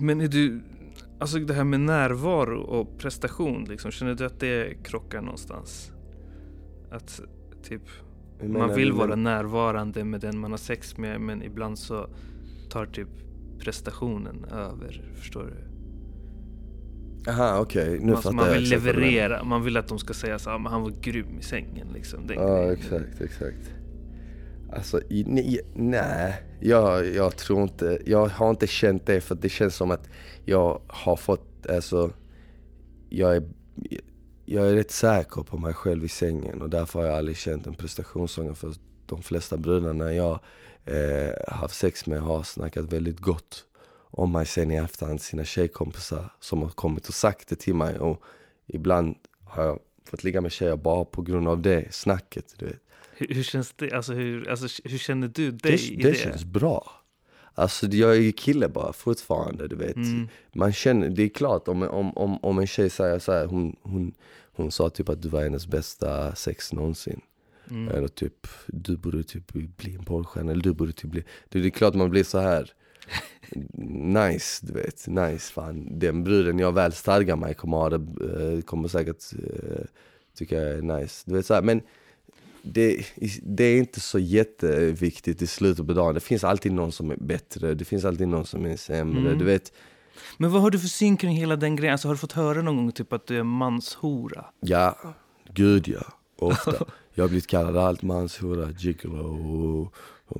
Men är du, alltså det här med närvaro och prestation, liksom, känner du att det krockar någonstans? Att typ, man vill vara närvarande med den man har sex med, men ibland så tar typ prestationen över, förstår du? Aha okej, nu man, fattar man jag vill du menar. leverera, man vill att de ska säga så här, men han var grym i sängen liksom. Den Ja grejen. exakt, exakt. Alltså nej, nej, jag, jag tror inte, jag har inte känt det för det känns som att jag har fått, alltså jag är, jag är rätt säker på mig själv i sängen och därför har jag aldrig känt en prestationsångest för de flesta brudarna jag eh, haft sex med har snackat väldigt gott om mig sen i efterhand, sina tjejkompisar som har kommit och sagt det till mig och ibland har jag fått ligga med tjejer bara på grund av det snacket, du vet. Hur, hur känns det? Alltså hur, alltså, hur känner du dig Det, i det det? känns bra. Alltså jag är ju kille bara fortfarande, du vet. Mm. Man känner, det är klart om, om, om, om en tjej säger så här, hon, hon, hon sa typ att du var hennes bästa sex någonsin. Mm. Eller typ, du borde typ bli en porrstjärna, eller du borde typ bli, det är klart man blir så här nice, du vet, nice fan. Den bruden jag väl stadgar mig kommer ha det, eh, kommer säkert eh, tycka jag är nice. Du vet så här, men det, det är inte så jätteviktigt i slutet på dagen. Det finns alltid någon som är bättre, det finns alltid någon som är sämre. Mm. Du vet, Men vad har du för syn kring hela den grejen? Alltså, har du fått höra någon gång typ att du är manshora? ja, gud ja, ofta. jag har blivit kallad allt manshora, gigolo,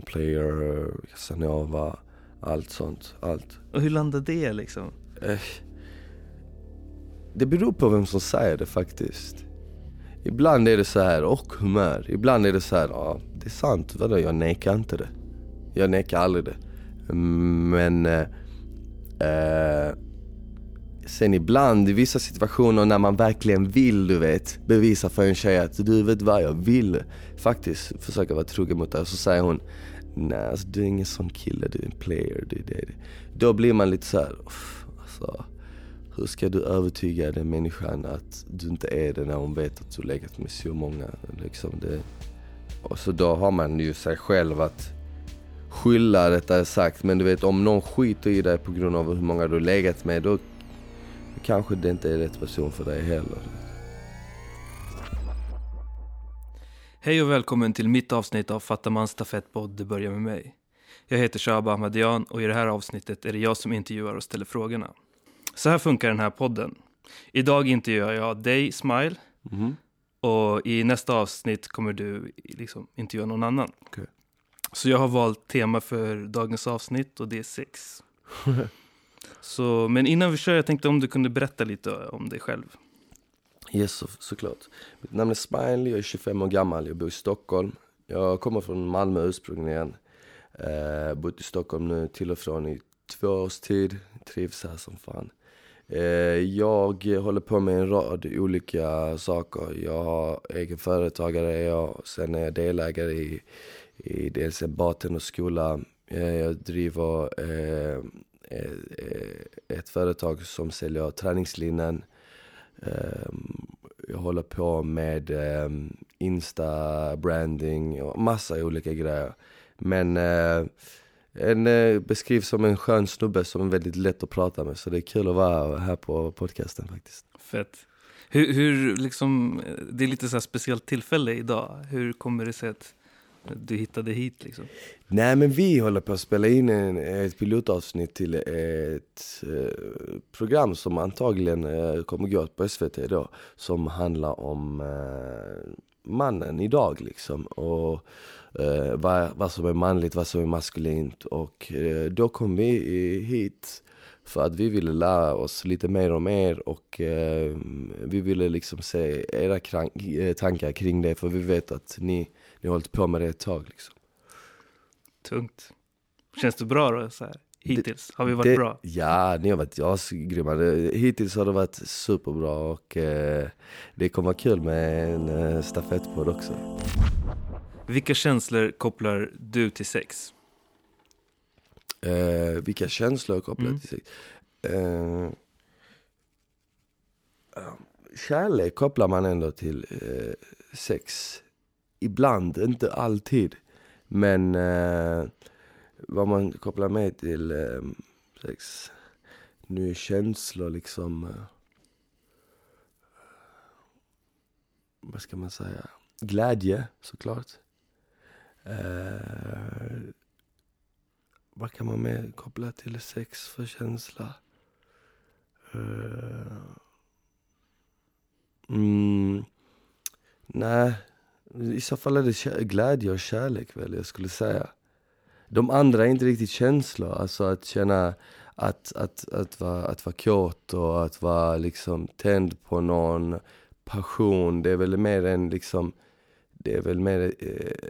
player, casanova, allt sånt. Allt. Och hur landar det liksom? Eh, Det beror på vem som säger det faktiskt. Ibland är det så här, och humör. Ibland är det så här, ja det är sant, vadå jag nekar inte det. Jag nekar aldrig det. Men eh, eh, sen ibland i vissa situationer när man verkligen vill du vet bevisa för en tjej att du vet vad jag vill faktiskt försöka vara trogen mot dig. Så säger hon Nej alltså, du är ingen sån kille, du är en player. Du är det. Då blir man lite så här, "Uff, alltså, hur ska du övertyga den människan att du inte är det när hon vet att du legat med så många? Liksom det. Och så då har man ju sig själv att skylla rättare sagt. Men du vet om någon skiter i dig på grund av hur många du har legat med då kanske det inte är rätt person för dig heller. Hej och välkommen till mitt avsnitt av Fattamans stafettpodd Det börjar med mig. Jag heter Shaba Ahmadian och i det här avsnittet är det jag som intervjuar och ställer frågorna. Så här funkar den här podden. Idag intervjuar jag dig, Smile, Mhm. och i nästa avsnitt kommer du liksom intervjua någon annan. Okej. Så jag har valt tema för dagens avsnitt och det är sex. Så, men innan vi kör, jag tänkte om du kunde berätta lite om dig själv. Yes, så, såklart. Mitt namn är Smiley, jag är 25 år gammal, jag bor i Stockholm. Jag kommer från Malmö ursprungligen. Eh, bott i Stockholm nu till och från i två års tid. Trivs här som fan. Eh, jag håller på med en rad olika saker. Jag har egen företagare, jag, sen är jag delägare i, i dels en skola. Eh, jag driver eh, eh, eh, ett företag som säljer träningslinnen. Ehm, jag håller på med ehm, Insta-branding och massa olika grejer. Men eh, en eh, beskrivs som en skön snubbe som är väldigt lätt att prata med. Så det är kul att vara här på podcasten faktiskt. Fett. Hur, hur liksom, eh, det är lite så här speciellt tillfälle idag. Hur kommer det sig att du hittade hit liksom? Nej men vi håller på att spela in en, ett pilotavsnitt till ett eh, program som antagligen eh, kommer gå på SVT då. Som handlar om eh, mannen idag liksom. Och eh, vad, vad som är manligt, vad som är maskulint. Och eh, då kom vi hit för att vi ville lära oss lite mer om er och eh, vi ville liksom se era krank, eh, tankar kring det för vi vet att ni, ni har hållit på med det ett tag liksom. Tungt. Känns det bra då? Så här? Hittills? Har vi varit det, bra? Ja, ni har varit asgrymma. Hittills har det varit superbra och eh, det kommer vara kul med en eh, stafettpodd också. Vilka känslor kopplar du till sex? Eh, vilka känslor kopplat Mm. till sex? Eh, kärlek kopplar man ändå till eh, sex. Ibland, inte alltid. Men eh, vad man kopplar med till eh, sex. nu är känslor liksom, eh, vad ska man säga, glädje såklart. Eh, vad kan man mer koppla till sex för känsla? Eh, mm, nej, i så fall är det glädje och kärlek väl jag skulle säga. De andra är inte riktigt känslor, alltså att känna att, att, att, vara, att vara kåt och att vara liksom tänd på någon passion. Det är väl mer en liksom, det är väl mer eh,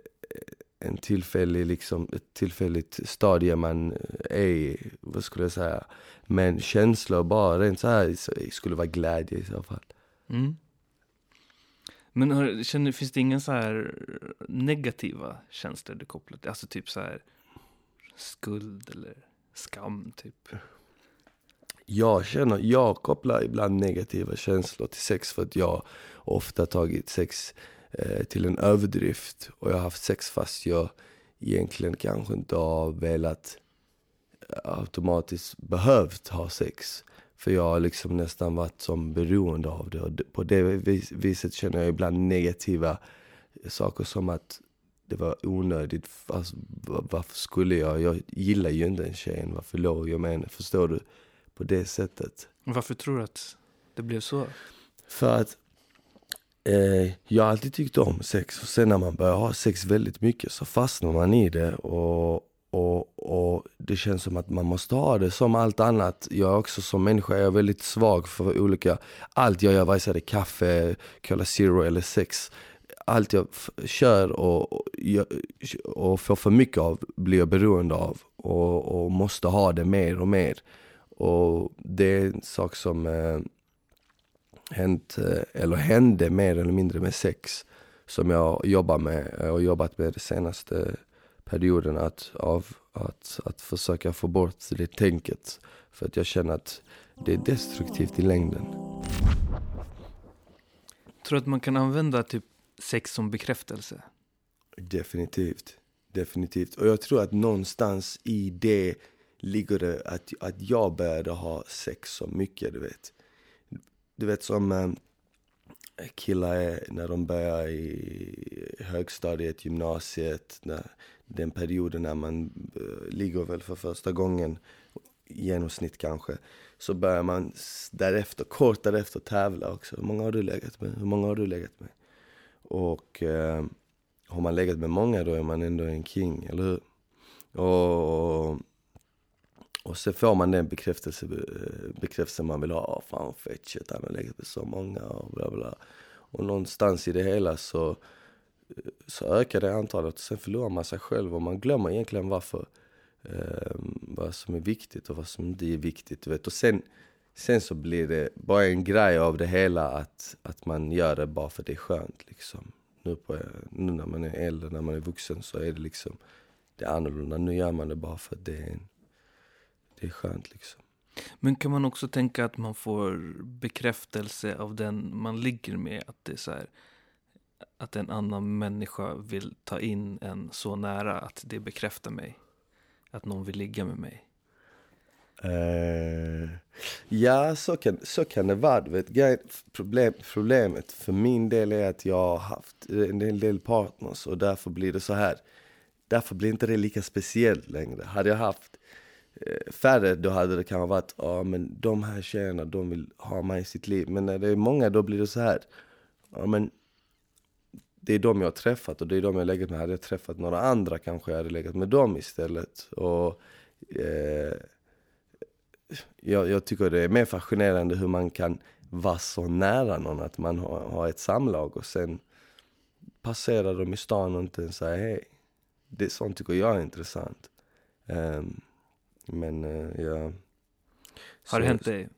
en tillfällig liksom, ett tillfälligt stadie man är i, vad skulle jag säga. Men känslor bara rent så här skulle vara glädje i så fall. Mm. Men hör, känner, finns det inga så här negativa känslor du kopplar till? Alltså typ så här skuld eller skam typ? Jag känner, jag kopplar ibland negativa känslor till sex för att jag ofta tagit sex eh, till en överdrift och jag har haft sex fast jag egentligen kanske inte har velat eh, automatiskt behövt ha sex. För jag har liksom nästan varit som beroende av det. Och på det viset känner jag ibland negativa saker som att det var onödigt. Alltså, varför skulle jag? Jag gillar ju inte en tjej. Varför låg jag med henne? Förstår du? På det sättet. Varför tror du att det blev så? För att eh, jag har alltid tyckt om sex. Och sen när man börjar ha sex väldigt mycket så fastnar man i det. Och, och, och det känns som att man måste ha det som allt annat. Jag är också som människa jag är väldigt svag för olika, allt jag gör, vare sig det är kaffe, Cola Zero eller sex allt jag kör och, och, och får för mycket av blir jag beroende av och, och, måste ha det mer och mer. Och det är en sak som eh, hänt, eh, eller hände mer eller mindre med sex som jag jobbar med och jobbat med de senaste perioden att, av, att, att försöka få bort det tänket. För att jag känner att det är destruktivt i längden. Tror du att man kan använda typ sex som bekräftelse? Definitivt. Definitivt. Och jag tror att någonstans i det ligger det att, att jag började ha sex så mycket, du vet. Du vet som äh, killar är när de börjar i högstadiet, gymnasiet, när, den perioden när man eh, ligger väl för första gången, i genomsnitt kanske, så börjar man därefter, kort därefter tävla också. Hur många har du legat med? Hur många har du legat med? Och eh, har man legat med många då är man ändå en king, eller hur? Och, och så får man den bekräftelse, eh, bekräftelse man vill ha. Oh, fan vad fett shit, han har legat med så många och bla bla. Och någonstans i det hela så, så ökar det antalet. Sen förlorar man sig själv och man glömmer egentligen varför. Eh, vad som är viktigt och vad som inte är viktigt. Du vet. Och sen Sen så blir det bara en grej av det hela att, att man gör det bara för det är skönt. Liksom. Nu, på, nu när man är äldre, när man är vuxen så är det liksom det är annorlunda. Nu gör man det bara för att det är, det är skönt. Liksom. Men kan man också tänka att man får bekräftelse av den man ligger med? Att det är så här, att en annan människa vill ta in en så nära att det bekräftar mig? Att någon vill ligga med mig? Uh, ja, så kan, så kan det vara. Vet, problem, problemet för min del är att jag har haft en del, del partners och därför blir det så här. Därför blir inte det lika speciellt längre. Hade jag haft eh, färre då hade det kanske varit, ja ah, men de här tjejerna de vill ha mig i sitt liv. Men när det är många då blir det så här, ja men det är de jag har träffat och det är de jag har legat med. Hade jag träffat några andra kanske jag hade legat med dem istället. Och eh, jag, jag, tycker det är mer fascinerande hur man kan vara så nära någon att man har, har ett samlag och sen passerar de i stan och inte säger hej. Det, sånt tycker jag är intressant. Um, men uh, ja. Har det hänt dig?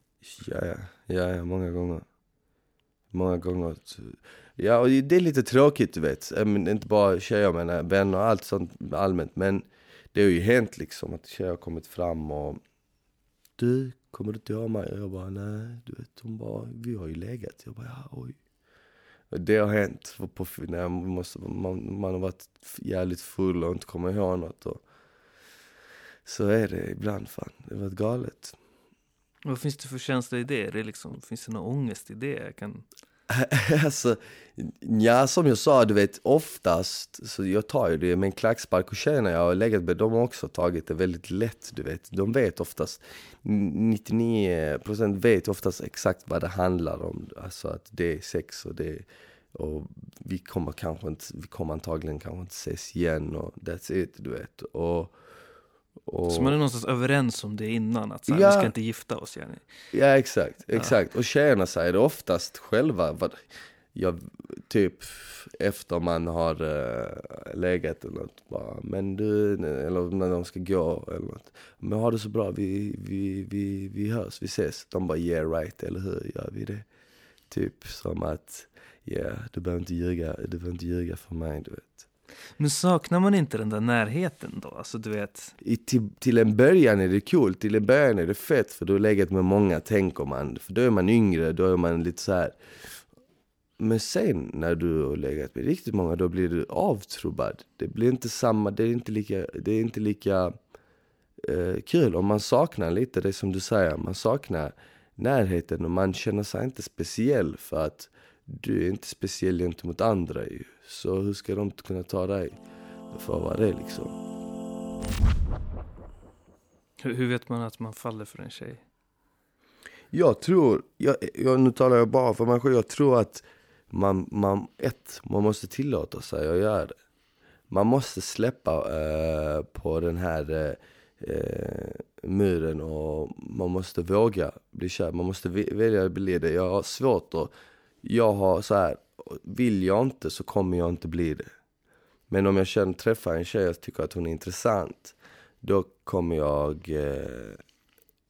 Ja, ja, ja, många gånger. Många gånger. Ja, och det är lite tråkigt du vet. Inte bara tjejer men vänner och allt sånt allmänt. Men det har ju hänt liksom att tjejer har kommit fram och du, kommer du inte ihåg mig? Och jag bara, nej, du vet, hon bara, vi har ju legat. Jag bara, ja, oj. Det har hänt på, när måste, man, man har varit jävligt full och inte kommer ihåg något. Och, så är det ibland fan, det har varit galet. Vad finns det för känsla i det? Det liksom, finns det någon ångest i det? Jag kan... alltså, ja som jag sa, du vet oftast, så jag tar ju det med en klackspark och tjejerna jag har legat med, de har också tagit det väldigt lätt, du vet. De vet oftast, 99% vet oftast exakt vad det handlar om. Alltså att det är sex och det och vi kommer kanske inte, vi kommer antagligen kanske inte ses igen och that's it, du vet. Och, och... Så man är någonstans överens om det innan, att så här, ja. vi ska inte gifta oss Jenny. Ja exakt, exakt. Ja. Och tjejerna säger det oftast själva. Vad, jag, typ efter man har uh, legat eller något, bara, men du, eller när de ska gå eller något. Men ha det så bra, vi, vi, vi, vi hörs, vi ses. De bara yeah right, eller hur gör vi det? Typ som att, ja, yeah, du behöver inte ljuga, du behöver inte ljuga för mig, du vet. Men saknar man inte den där närheten då? Alltså du vet... I, till, till en början är det kul, till en början är det fett för då är läget med många tänker man. För då är man yngre, då är man lite så här. Men sen när du har legat med riktigt många då blir du avtrubbad. Det blir inte samma, det är inte lika, det är inte lika eh, kul. Och man saknar lite det som du säger, man saknar närheten och man känner sig inte speciell för att du är inte speciell gentemot andra ju. Så hur ska de kunna ta dig för vara det liksom? Hur, hur vet man att man faller för en tjej? Jag tror, jag, jag, nu talar jag bara för mig själv, jag tror att man, man, ett, man måste tillåta sig att göra det. Man måste släppa eh, på den här eh, eh muren och man måste våga bli kär. Man måste välja att bli det. Jag har svårt att jag har så här, vill jag inte så kommer jag inte bli det. Men om jag känner, träffar en tjej och tycker att hon är intressant, då kommer jag... Eh,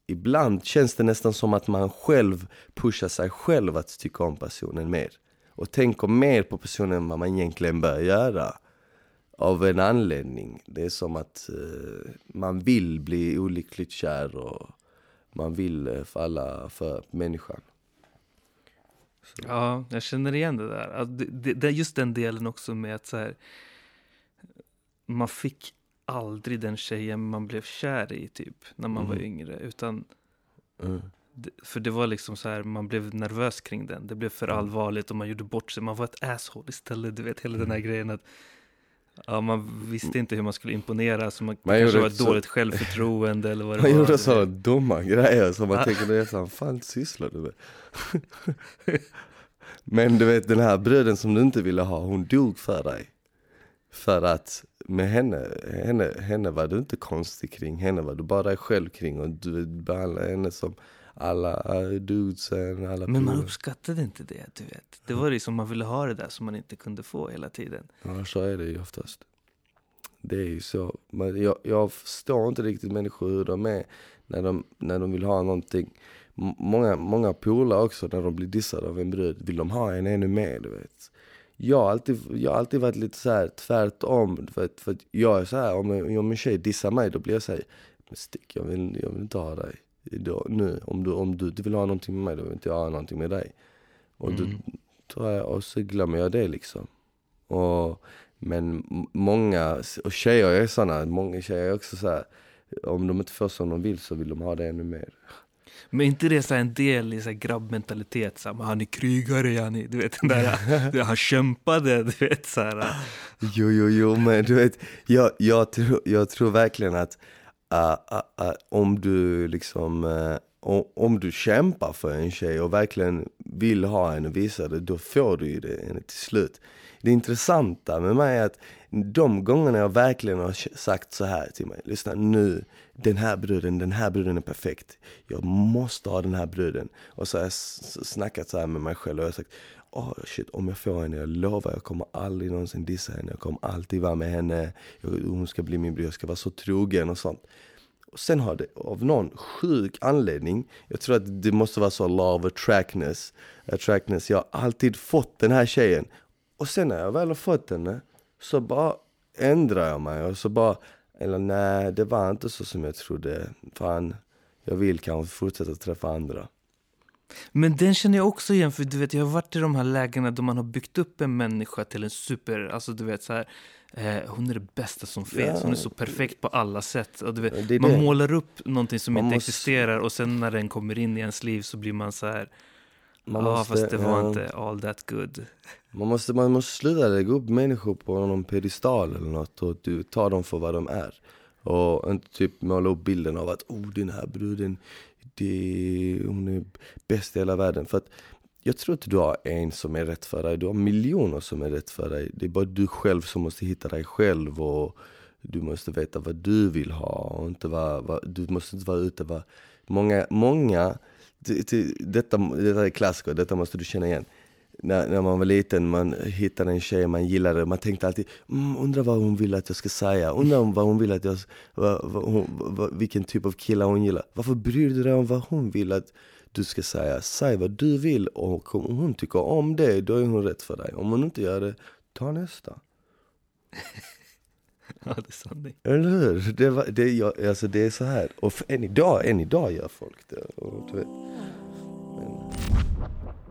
ibland känns det nästan som att man själv pushar sig själv att tycka om personen mer. Och tänker mer på personen än vad man egentligen bör göra. Av en anledning. Det är som att eh, man vill bli olyckligt kär och man vill eh, falla för människan. Så. Ja, jag känner igen det där. Alltså, det, det, är just den delen också med att så här, man fick aldrig den tjejen man blev kär i typ när man mm. var yngre. Utan mm. det, för det var liksom så här, man blev nervös kring den. Det blev för mm. allvarligt och man gjorde bort sig. Man var ett asshole istället. Du vet hela den här mm. grejen att Ja, man visste inte hur man skulle imponera, så man, man kanske var ett så... dåligt självförtroende eller vad det man var. Man gjorde så dumma grejer som man ah. tänker, det fan, fan sysslar du med? Men du vet den här bruden som du inte ville ha, hon dog för dig. För att med henne, henne, henne var du inte konstig kring, henne var du bara dig själv kring och du behandlade henne som alla dudesen, alla Men man uppskattade inte det, du vet. Det var liksom man ville ha det där som man inte kunde få hela tiden. Ja, så är det ju oftast. Det är ju så. Men jag, jag förstår inte riktigt människor hur de är när de, när de vill ha någonting. Många, många polare också, när de blir dissade av en brud, vill de ha en ännu mer, du vet. Jag har alltid, jag har alltid varit lite så här tvärtom. För, för jag är så här, om, om en tjej dissar mig, då blir jag så här, men stick, jag vill, jag vill inte ha dig då, nu. Om du, om du inte vill ha någonting med mig, då vill inte jag ha någonting med dig. Och, mm. då, och så glömmer jag det liksom. Och, men många, och tjejer är såna, många tjejer är också så här, om de inte får som de vill så vill de ha det ännu mer. Men inte det så en del i så grabbmentalitet? Så här, han är krigare, Jani. Du vet den där, han kämpade, du vet så här. Jo, jo, jo, men du vet, jag, jag, tror, jag tror verkligen att Eh, eh, eh, om du liksom om du kämpar för en tjej och verkligen vill ha henne och visa det, då får du ju det till slut. Det intressanta med mig är att de gångerna jag verkligen har sagt så här till mig, lyssna nu, den här bruden, den här bruden är perfekt. Jag måste ha den här bruden. Och så har jag snackat så här med mig själv och jag har sagt, oh shit, om jag får henne, jag lovar, jag kommer aldrig någonsin dissa henne. Jag kommer alltid vara med henne. hon ska bli min bror, jag ska vara så trogen och sånt. Och sen har det av någon sjuk anledning, jag tror att det måste vara så law of attractness, attractness. Jag har alltid fått den här tjejen. Och sen när jag väl har fått henne, så bara ändrar jag mig och så bara, eller nej, det var inte så som jag trodde. Fan, jag vill kanske fortsätta träffa andra. Men den känner jag också igen, för du vet, jag har varit i de här lägena då man har byggt upp en människa till en super, alltså du vet så här, eh, hon är det bästa som finns, Ja. hon är så perfekt på alla sätt. Och du vet, Det är man det. målar upp någonting som Man inte måste- existerar och sen när den kommer in i ens liv så blir man så här, Man ja måste, fast det var ja, inte all that good. Man måste, man måste sluta lägga upp människor på någon pedestal eller något och du tar dem för vad de är. Och inte typ måla upp bilden av att oh den här bruden, duktig, hon är bäst i hela världen. För att jag tror inte du har en som är rätt för dig, du har miljoner som är rätt för dig. Det är bara du själv som måste hitta dig själv och du måste veta vad du vill ha och inte vad, vad du måste inte vara ute vad Många, många, det, det, detta, detta är klassiker, detta måste du känna igen när, när man var liten, man hittade en tjej man gillade, man tänkte alltid mm, undrar vad hon vill att jag ska säga, undrar vad hon vill att jag, vad, vad hon, vad, vilken typ av kille hon gillar. Varför bryr du dig om vad hon vill att du ska säga? Säg vad du vill och om hon tycker om det, då är hon rätt för dig. Om hon inte gör det, ta nästa. Ja, det är sanning. Eller hur? Det, var, det, jag, alltså det är så här. Och än, idag, än idag gör folk det. Och, du vet. Men,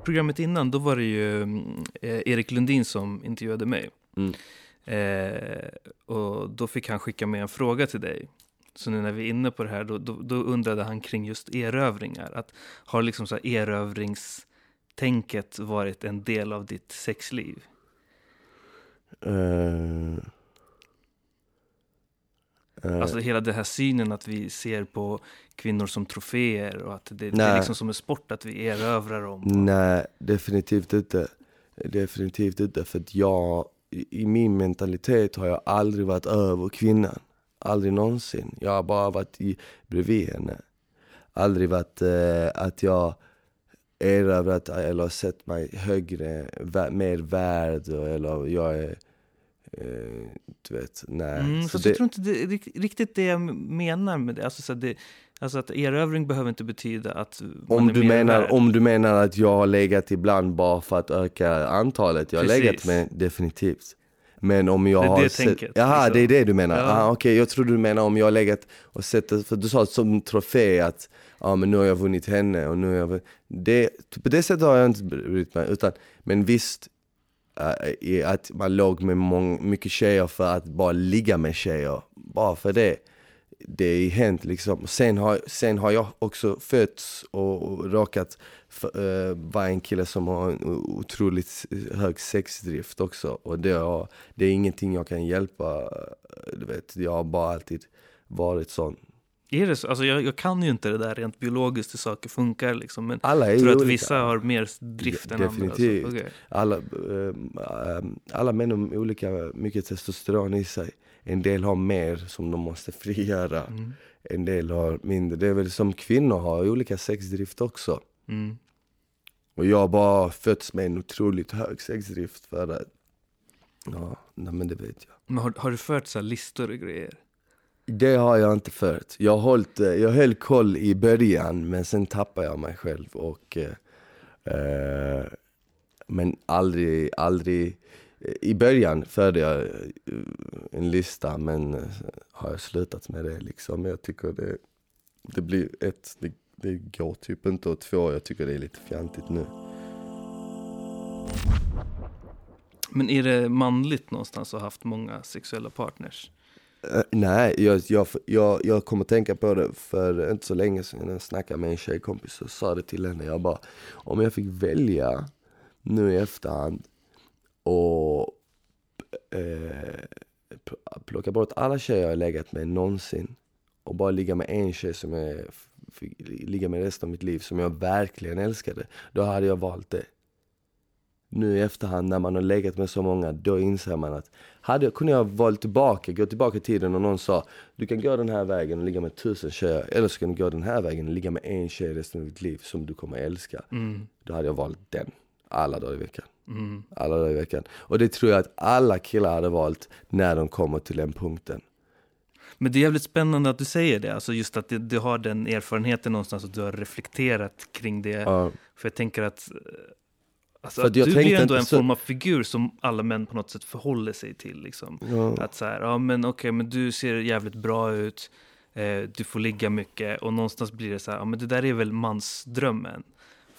Programmet innan, då var det ju mm, eh, Erik Lundin som intervjuade mig. Mm. Eh, och då fick han skicka med en fråga till dig. Så nu när vi är inne på det här, då, då, då undrade han kring just erövringar. Att har liksom så här erövringstänket varit en del av ditt sexliv? eh, Alltså hela den här synen att vi ser på kvinnor som troféer och att det, det är liksom som en sport att vi erövrar dem. Nej, definitivt inte. Definitivt inte. För att jag, i min mentalitet har jag aldrig varit över kvinnan. Aldrig någonsin. Jag har bara varit i, bredvid henne. Aldrig varit eh, att jag erövrat eller sett mig högre, mer värd eller jag är, eh, du vet, nej. Mm, Så det- jag tror inte det är rik- riktigt det jag menar med det. Alltså, så att det, alltså att erövring behöver inte betyda att Om du, menar, värd. om du menar att jag har legat ibland bara för att öka antalet, jag har Precis. legat med, definitivt. Men om jag Det är har det sett, tänket, Jaha, liksom. det är det du menar? Ja. Ah, Okej, jag tror du menar om jag har legat och sett för du sa som trofé att ja men nu har jag vunnit henne och nu har jag vunnit. det, På det sättet har jag inte brytt mig, utan, men visst uh, i att man låg med mång, mycket tjejer för att bara ligga med tjejer, bara för det det är hänt liksom. Sen har, sen har jag också fötts och, och råkat uh, vara en kille som har en otroligt hög sexdrift också. Och det, har, det är ingenting jag kan hjälpa. Eh, du vet, jag har bara alltid varit sån. Är det så? Alltså jag, jag kan ju inte det där rent biologiskt hur saker funkar liksom. Men Alla är jag tror att olika. vissa har mer drift Ja, än andra. definitivt. Okej. alla, eh, alla män har olika mycket testosteron i sig. En del har mer som de måste frigöra. Mm. En del har mindre. Det är väl som kvinnor har olika sexdrift också. Mm. Och jag har bara fötts med en otroligt hög sexdrift för att, ja, nej men det vet jag. Men har, har du fört så listor och grejer? Det har jag inte fört. Jag, hållit, eh, jag höll koll i början men sen tappade jag mig själv och eh, eh Men aldrig, aldrig eh, I början förde jag en lista men har jag slutat med det liksom. Jag tycker det, det blir ett, det, det går typ inte och två, jag tycker det är lite fjantigt nu. Men är det manligt någonstans att ha haft många sexuella partners? Eh, nej, jag, jag, jag, jag kommer tänka på det för inte så länge sedan när jag snackade med en tjejkompis och sa det till henne. Jag bara, om jag fick välja nu i efterhand och eh, plocka bort alla tjejer jag har legat med någonsin och bara ligga med en tjej som jag fick ligga med resten av mitt liv som jag verkligen älskade, då hade jag valt det. Nu i efterhand när man har legat med så många, då inser man att hade kunde jag valt tillbaka, gå tillbaka i tiden och någon sa du kan gå den här vägen och ligga med tusen tjejer eller så kan du gå den här vägen och ligga med en tjej resten av ditt liv som du kommer älska. Mm. Då hade jag valt den, alla dagar i veckan. Mm. Alla dagar i veckan. Och det tror jag att alla killar hade valt när de kommer till den punkten. Men det är jävligt spännande att du säger det. Alltså just att du, du har den erfarenheten någonstans och du har reflekterat kring det. Ja. För jag tänker att, alltså, att du blir ändå en så- form av figur som alla män på något sätt förhåller sig till. Liksom. Ja. Att så här, ja men okej, men du ser jävligt bra ut, eh, du får ligga mycket och någonstans blir det så här, ja men det där är väl mansdrömmen.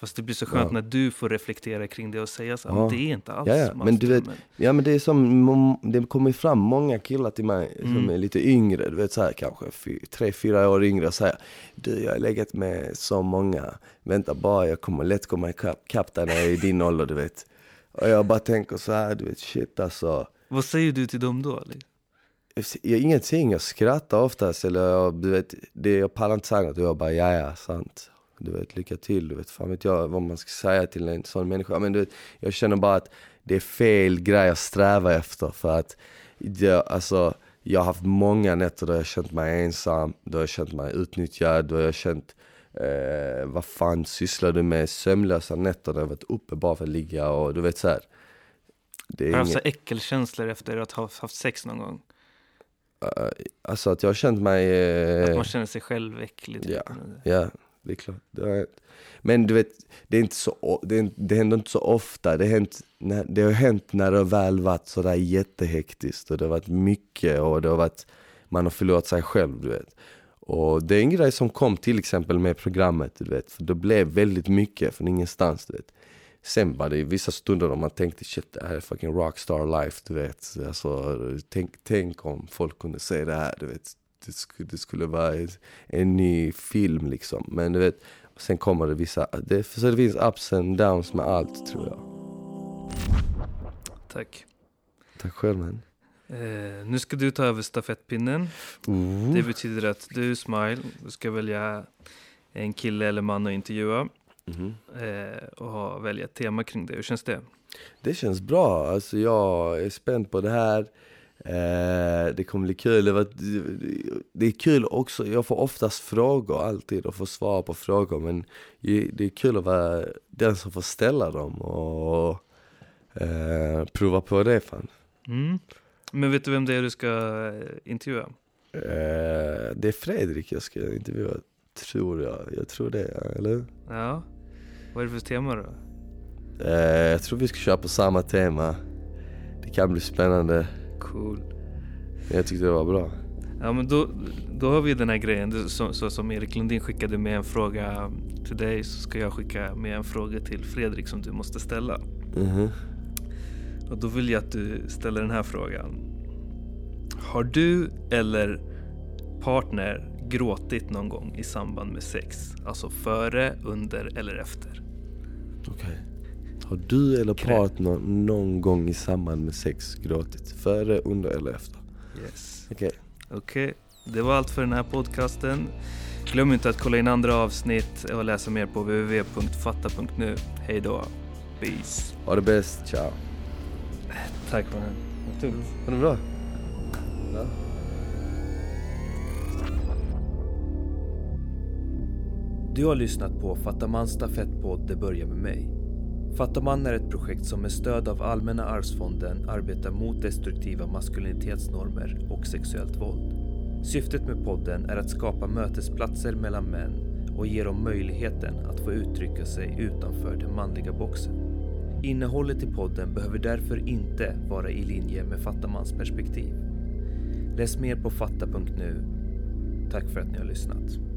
Fast det blir så skönt Ja. när du får reflektera kring det och säga så här, Ja. det är inte alls Ja, ja, som men du vet- Ja men det är som, det kommer fram många killar till mig som Mm. är lite yngre, du vet såhär kanske fy, tre, fyra år yngre och säger Du jag har legat med så många, vänta bara jag kommer lätt komma ikapp ikapp där när jag är i din ålder du vet. Och jag bara tänker så här, du vet shit alltså. Vad säger du till dem då? Liksom? Jag, ingenting, jag skrattar oftast eller jag, du vet, det, jag pallar inte säga något och jag bara ja ja sant. Du vet lycka till, du vet fan vet jag vad man ska säga till en sån människa. Men du vet, jag känner bara att det är fel grej att sträva efter för att det, alltså, jag har haft många nätter då jag känt mig ensam, då jag känt mig utnyttjad, då jag känt eh, vad fan sysslar du med? Sömnlösa nätter där jag varit uppe bara för att ligga och du vet så här. Det Har är du haft inget, äckelkänslor efter att ha haft sex någon gång? eh, alltså att jag har känt mig eh, Att man känner sig själv äcklig? Typ. ja. Ja, det är klart. Det. Men du vet, det, är inte så, det, är, det händer inte så ofta. Det har, hänt när, det har hänt när det har väl varit sådär jättehektiskt och det har varit mycket och det har varit, man har förlorat sig själv, du vet. Och det är en grej som kom till exempel med programmet, du vet. För det blev väldigt mycket från ingenstans, du vet. Sen var det i vissa stunder då man tänkte shit det här är fucking rockstar life, du vet. Alltså, tänk, tänk om folk kunde se det här, du vet. Det skulle, det skulle vara en ny film liksom. Men du vet, sen kommer det vissa, det, så det finns ups and downs med allt tror jag. Tack. Tack själv man. Eh, nu ska du ta över stafettpinnen. Mm. Det betyder att du, Smile, du ska välja en kille eller man att intervjua Mhm. eh, och ha, välja ett tema kring det. Hur känns det? Det känns bra, alltså jag är spänd på det här. Eh, det kommer bli kul. Det, var, det är kul också, jag får oftast frågor alltid och får svar på frågor men det är kul att vara den som får ställa dem och eh, prova på det fan. Mm. Men vet du vem det är du ska eh, intervjua? Eh, det är Fredrik jag ska intervjua, tror jag. Jag tror det, eller? Ja. Vad är det för tema då? Eh, jag tror vi ska köra på samma tema. Det kan bli spännande. Cool. Jag tyckte det var bra. Ja men då, då har vi den här grejen, så, så som Erik Lundin skickade med en fråga till dig så ska jag skicka med en fråga till Fredrik som du måste ställa. Mhm. Och då vill jag att du ställer den här frågan. Har du eller partner gråtit någon gång i samband med sex? Alltså före, under eller efter? Okej. Har du eller partner någon gång i samband med sex gråtit? Före, under eller efter? Yes. Okej. Okej, det var allt för den här podcasten. Glöm inte att kolla in andra avsnitt och läsa mer på www.fatta.nu. Hej då. Peace. Ha det bäst, ciao. Tack mannen. Vad tungt. Ha det bra. Ja. Du har lyssnat på Fattamans stafettpodd Det börjar med mig. Fattaman är ett projekt som med stöd av Allmänna arvsfonden arbetar mot destruktiva maskulinitetsnormer och sexuellt våld. Syftet med podden är att skapa mötesplatser mellan män och ge dem möjligheten att få uttrycka sig utanför den manliga boxen. Innehållet i podden behöver därför inte vara i linje med Fattamans perspektiv. Läs mer på fatta.nu. Tack för att ni har lyssnat.